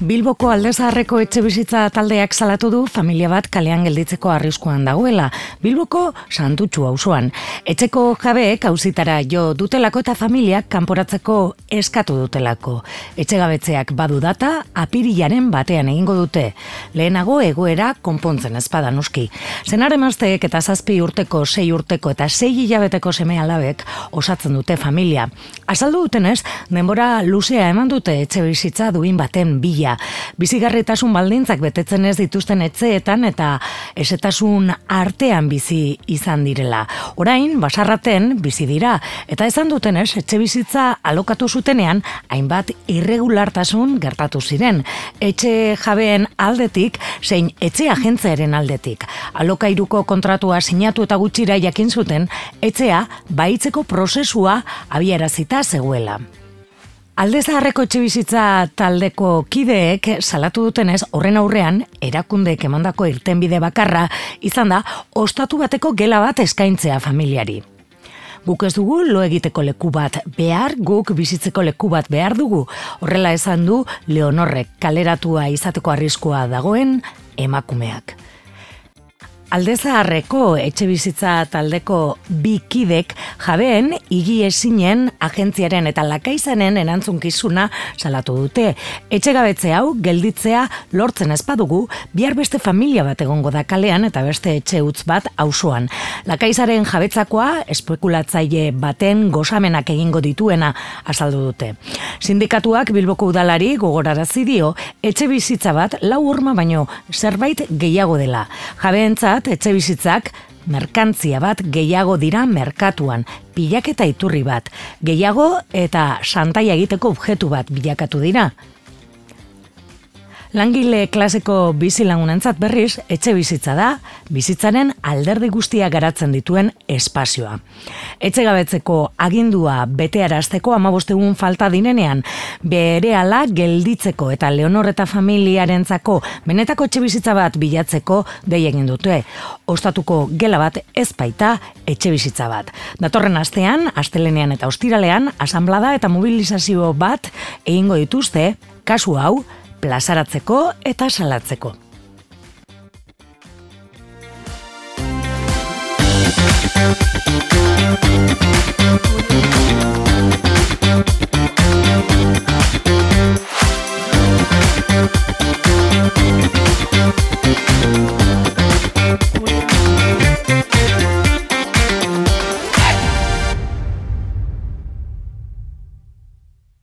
Bilboko aldezaharreko etxe bizitza taldeak salatu du familia bat kalean gelditzeko arriskuan dagoela. Bilboko santutxu auzoan. Etxeko jabeek auzitara jo dutelako eta familiak kanporatzeko eskatu dutelako. Etxegabetzeak badu data apirilaren batean egingo dute. Lehenago egoera konpontzen ezpada nuski. Zenar emazteek eta zazpi urteko, sei urteko eta sei hilabeteko seme alabek osatzen dute familia. Azaldu dutenez, denbora luzea eman dute etxe bizitza duin baten bila Bizigarritasun baldintzak betetzen ez dituzten etxeetan eta esetasun artean bizi izan direla. Orain, basarraten bizi dira. Eta esan duten ez, etxe bizitza alokatu zutenean, hainbat irregulartasun gertatu ziren. Etxe jabeen aldetik, zein etxe agentzearen aldetik. Alokairuko kontratua sinatu eta gutxira jakin zuten, etxea baitzeko prozesua abiarazita zegoela. Alde zaharreko etxe bizitza taldeko kideek salatu dutenez horren aurrean erakundeek emandako irtenbide bakarra izan da ostatu bateko gela bat eskaintzea familiari. Guk ez dugu lo egiteko leku bat behar, guk bizitzeko leku bat behar dugu. Horrela esan du Leonorrek kaleratua izateko arriskua dagoen emakumeak. Aldezaharreko etxe bizitza taldeko bikidek jabeen igi esinen agentziaren eta lakaizanen enantzunkizuna salatu dute. Etxe gabetze hau gelditzea lortzen ezpadugu bihar beste familia bat egongo da kalean eta beste etxe utz bat auzoan. Lakaizaren jabetzakoa espekulatzaile baten gozamenak egingo dituena azaldu dute. Sindikatuak Bilboko udalari gogorarazi dio etxe bizitza bat lau urma baino zerbait gehiago dela. Jabeentzat etxe bizitzak merkantzia bat gehiago dira merkatuan, pilaketa iturri bat, gehiago eta santaia egiteko objektu bat bilakatu dira. Langile klaseko bizilagunentzat berriz, etxe bizitza da, bizitzaren alderdi guztia garatzen dituen espazioa. Etxe gabetzeko agindua betearazteko amabostegun falta dinenean, bere ala gelditzeko eta Leonor eta familiarentzako benetako etxe bizitza bat bilatzeko dei egin dute. Ostatuko gela bat ez baita etxe bizitza bat. Datorren astean, astelenean eta ostiralean, asamblada eta mobilizazio bat egingo dituzte, kasu hau, plazaratzeko eta salatzeko.